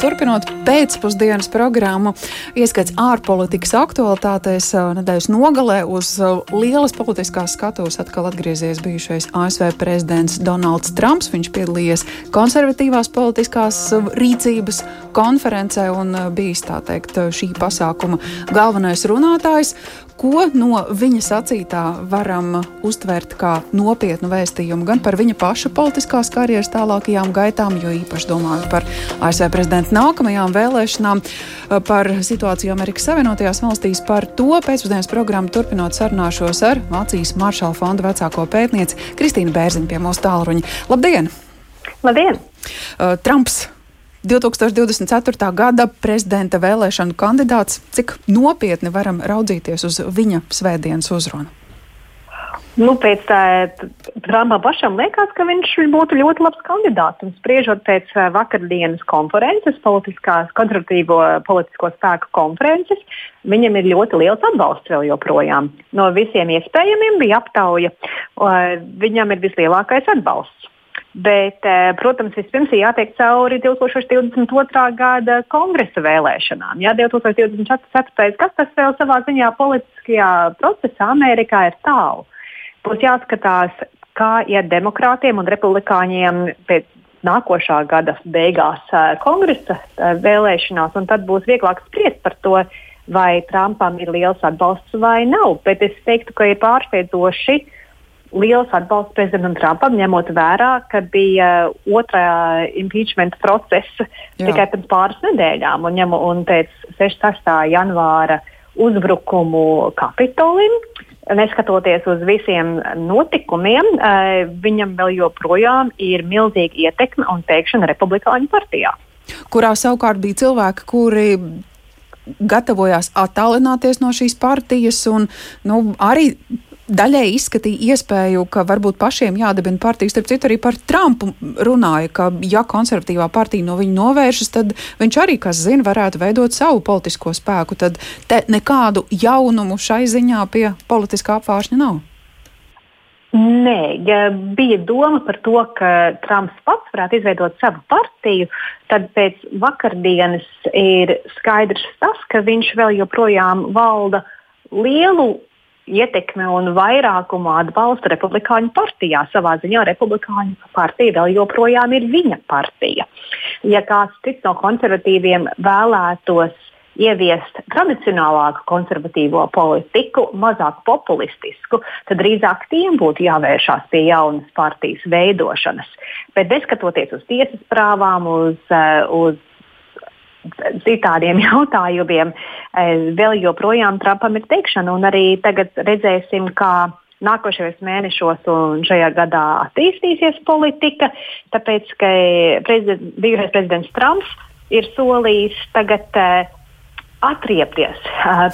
Turpinot pēcpusdienas programmu, ieskats ārpolitikas aktualitātēs nedēļas nogalē uz lielas politiskās skatuves atkal atgriezies bijušais ASV prezidents Donalds Trumps. Viņš piedalījies konservatīvās politiskās rīcības konferencē un bijis, tā teikt, šī pasākuma galvenais runātājs ko no viņa sacītā varam uztvert kā nopietnu vēstījumu gan par viņa paša politiskās karjeras tālākajām gaitām, jo īpaši domājot par ASV prezidenta nākamajām vēlēšanām, par situāciju Amerikas Savienotajās valstīs. Par to pēcpusdienas programmu turpinot sarunāšos ar Vācijas Maršala fonda vecāko pētnieci Kristīnu Bērziņu pie mūsu tālruņa. Labdien! Labdien! Uh, Trumps 2024. gada prezidenta vēlēšanu kandidāts, cik nopietni varam raudzīties uz viņa svētdienas uzrunu? Nu, pēc Trumpa pašam liekas, ka viņš būtu ļoti labs kandidāts. Un spriežot pēc vakardienas konferences, politiskās, konservatīvo politisko spēku konferences, viņam ir ļoti liels atbalsts vēl joprojām. No visiem iespējamiem bija aptauja, viņam ir vislielākais atbalsts. Bet, protams, vispirms ir jātiek cauri 2022. gada kongresa vēlēšanām. Jā, 2024. kas tas vēl savā ziņā politiskajā procesā Amerikā ir tālu. Būs jāskatās, kā iet demokrātiem un republikāņiem pēc nākošā gada beigās eh, kongresa eh, vēlēšanās, un tad būs vieglāk spriest par to, vai Trumpam ir liels atbalsts vai nav. Bet es teiktu, ka ir pārsteidzoši liels atbalsts prezidentam Trumpam, ņemot vērā, ka bija otrā impeachment procesa Jā. tikai pēc pāris nedēļām un, ņem, un pēc 6. janvāra uzbrukumu Kapitolim. Neskatoties uz visiem notikumiem, eh, viņam vēl joprojām ir milzīga ietekme un teikšana Republikāņu partijā. Kurā savukārt bija cilvēki, kuri gatavojās attālināties no šīs partijas un nu, arī daļai izskatīja iespēju, ka varbūt pašiem jādibina partijas. Starp citu, arī par Trumpu runāja, ka ja konservatīvā partija no viņa novēršas, tad viņš arī, kas zina, varētu veidot savu politisko spēku. Tad nekādu jaunumu šai ziņā pie politiskā apvāršņa nav. Nē, ja bija doma par to, ka Trumps pats varētu izveidot savu partiju, tad pēc vakardienas ir skaidrs tas, ka viņš vēl joprojām valda lielu ietekme un vairākumu atbalsta Republikāņu partijā. Savā ziņā Republikāņu partija vēl joprojām ir viņa partija. Ja kāds cits no konservatīviem vēlētos ieviest tradicionālāku konservatīvo politiku, mazāk populistisku, tad drīzāk tiem būtu jāvēršās pie jaunas partijas veidošanas. Bet neskatoties uz tiesas prāvām, uz, eh, uz citādiem jautājumiem, eh, vēl joprojām Trumpam ir teikšana. Arī tagad redzēsim, kā nākošajos mēnešos un šajā gadā attīstīsies politika. Tāpēc, ka prezident, bijušais prezidents Trumps ir solījis tagad uh, atriepties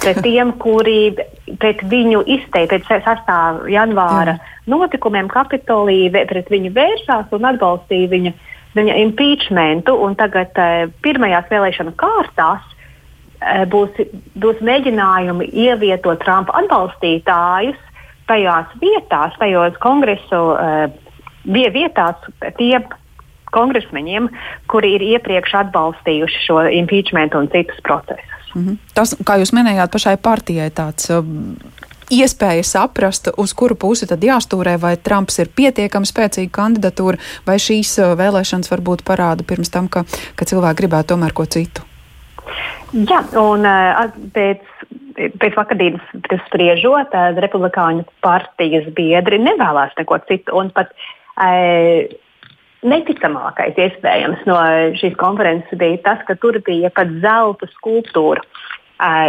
pret tiem, kuri pret viņu izteikti pēc 6. janvāra notikumiem Kapitolī pret viņu vērsās un atbalstīja viņu viņa impeachmentu, un tagad uh, pirmajās vēlēšanu kārtās uh, būs, būs mēģinājumi ievietot Trumpa atbalstītājus tajās vietās, tajos kongresu uh, vietās, tiem kongresmeņiem, kuri ir iepriekš atbalstījuši šo impeachmentu un citus procesus. Mm -hmm. Tas, kā jūs minējāt, pašai partijai tāds uh, iespēja saprast, uz kuru pusi tad jāstūrē, vai Trumps ir pietiekami spēcīga kandidatūra, vai šīs uh, vēlēšanas varbūt parāda pirms tam, ka, ka cilvēki gribētu tomēr ko citu. Jā, un uh, pēc, pēc vakardienas spriežot, uh, Republikāņu partijas biedri nevēlas neko citu. Un pat uh, neticamākais iespējams no šīs konferences bija tas, ka tur bija pat zelta skulptūra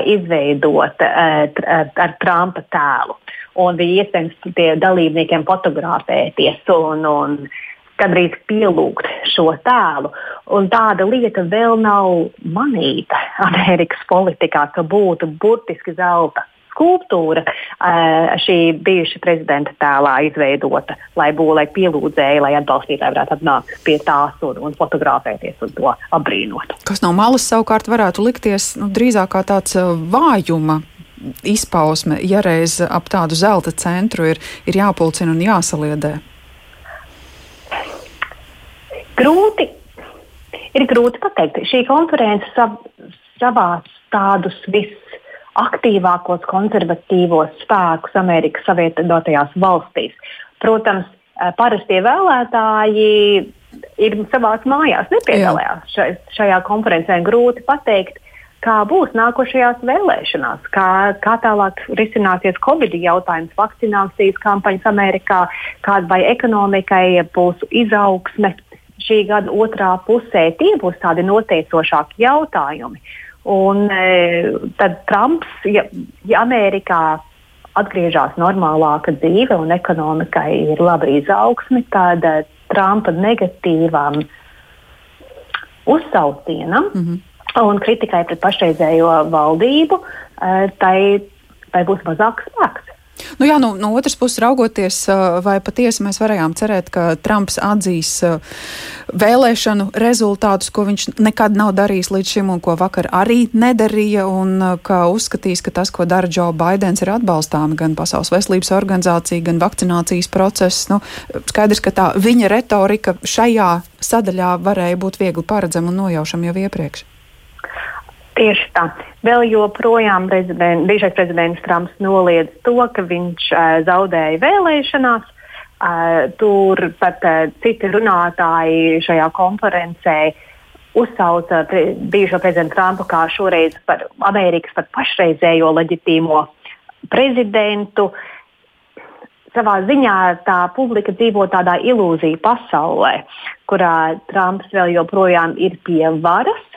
izveidot ar Trumpa tēlu. Un bija iespējams tie dalībniekiem fotografēties un, un gandrīz pielūgt šo tēlu. Un tāda lieta vēl nav manīta Amerikas politikā, ka būtu burtiski zelta skulptūra šī bijuša prezidenta tēlā izveidota, lai būtu, lai pielūdzēji, lai atbalstītāji varētu atnākt pie tās un, un fotografēties un to apbrīnot. Kas no malas savukārt varētu likties nu, drīzāk kā tāds vājuma izpausme, ja reiz ap tādu zelta centru ir, ir jāpulcina un jāsaliedē? Grūti Ir grūti pateikt. Šī konference sav, savās tādus visaktīvākos konservatīvos spēkus Amerikas Savienotajās valstīs. Protams, eh, parastie vēlētāji ir savās mājās, nepiedalījās šai, šajā konferencē. Grūti pateikt, kā būs nākošajās vēlēšanās, kā, kā tālāk risināsies Covid jautājums, vakcinācijas kampaņas Amerikā, kāda vai ekonomikai būs izaugsme šī gada otrā pusē. Tie būs tādi noteicošāki jautājumi. Un e, tad Trumps, ja, ja Amerikā atgriežas normālāka dzīve un ekonomikai ir laba izaugsme, tad e, Trumpa negatīvam uzsaucienam mm -hmm. un kritikai pret pašreizējo valdību, e, tai, tai būs mazāks spēks. Nu jā, nu, no otras puses raugoties, vai patiesi mēs varējām cerēt, ka Trumps atzīs vēlēšanu rezultātus, ko viņš nekad nav darījis līdz šim un ko vakar arī nedarīja, un ka uzskatīs, ka tas, ko dara Džo Baidens, ir atbalstāmi gan Pasaules veselības organizācija, gan vakcinācijas process. Nu, skaidrs, ka tā viņa retorika šajā sadaļā varēja būt viegli paredzama un nojaušama jau iepriekš. Tieši tā. Vēl joprojām prezident, bijušais prezidents Trumps noliedz to, ka viņš uh, zaudēja vēlēšanās. Uh, tur pat uh, citi runātāji šajā konferencē uzsauca pre, bijušo prezidentu Trumpu kā šoreiz par Amerikas par pašreizējo leģitīmo prezidentu. Savā ziņā tā publika dzīvo tādā ilūziju pasaulē, kurā Trumps vēl joprojām ir pie varas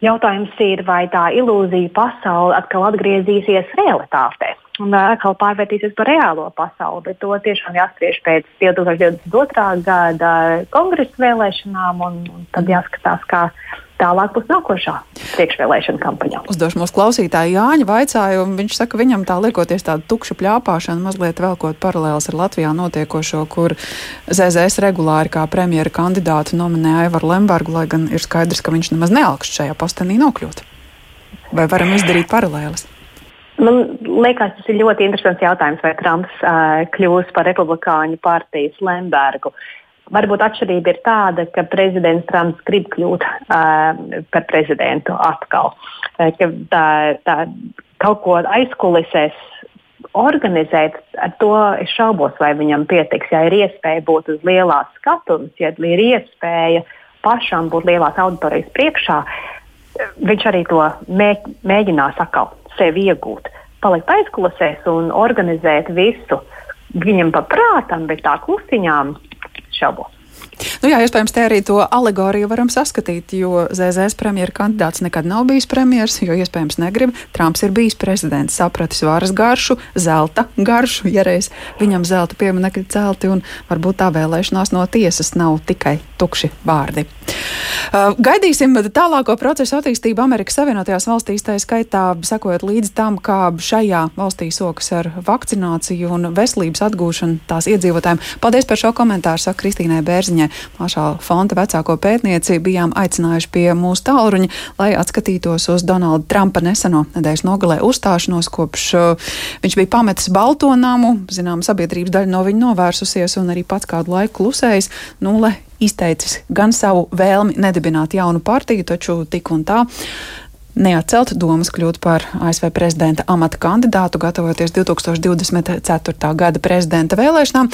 Jautājums ir, vai tā ilūzija pasaule atkal atgriezīsies realitātē un atkal pārvērtīsies par reālo pasauli. Bet to tiešām jāspriež pēc 2022. gada kongresa vēlēšanām, un, un tad jāskatās, kā tālāk būs nākošā priekšvēlēšana kampaņā. Uzdošu mūsu klausītāju Jāņa vaicājumu. Viņš saka, viņam tā liekoties tāda tukša pļāpāšana, mazliet velkot paralēlis ar Latvijā notiekošo, kur ZZS regulāri kā premjera kandidātu nominē Aivaru Lembergu, lai gan ir skaidrs, ka viņš nemaz nealkst šajā postenī nokļūt. Vai varam izdarīt paralēlis? Man liekas, tas ir ļoti interesants jautājums, vai Trumps uh, kļūs par republikāņu partijas Lembergu. Uh, Varbūt atšķirība ir tāda, ka prezidents Trumps grib kļūt uh, par prezidentu atkal. Uh, tā, tā kaut ko aizkulisēs organizēt, ar to es šaubos, vai viņam pietiks. Ja ir iespēja būt uz lielās skatuves, ja ir iespēja pašam būt lielās auditorijas priekšā, viņš arī to mē, mēģinās atkal sevi iegūt. Palikt aizkulisēs un organizēt visu viņam paprātam, bet tā klusiņām šaubos. Nu jā, iespējams, te arī to alegoriju varam saskatīt, jo ZZS premjera kandidāts nekad nav bijis premjeras, jo iespējams negrib. Trumps ir bijis prezidents, sapratis varas garšu, zelta garšu, ja reiz viņam zelta pieminekļi celti, un varbūt tā vēlēšanās no tiesas nav tikai tukši vārdi. Uh, gaidīsim tālāko procesu attīstību Amerikas Savienotajās valstīs, tā skaitā sekojot līdzi tam, kā šajā valstī sokas ar vakcināciju un veselības atgūšanu tās iedzīvotājiem. Paldies par šo komentāru, saka Kristīnai Bērziņai, Mašā fonda vecāko pētnieci, bijām aicinājuši pie mūsu tālruņa, lai atskatītos uz Donalda Trumpa neseno nedēļas nogalē uzstāšanos, kopš uh, viņš bija pametis Baltonamu, zinām, sabiedrības daļa no viņa novērsusies un arī pats kādu laiku klusējis. Nu, izteicis gan savu vēlmi nedibināt jaunu partiju, taču tik un tā neatcelt domas kļūt par ASV prezidenta amata kandidātu, gatavoties 2024. gada prezidenta vēlēšanām.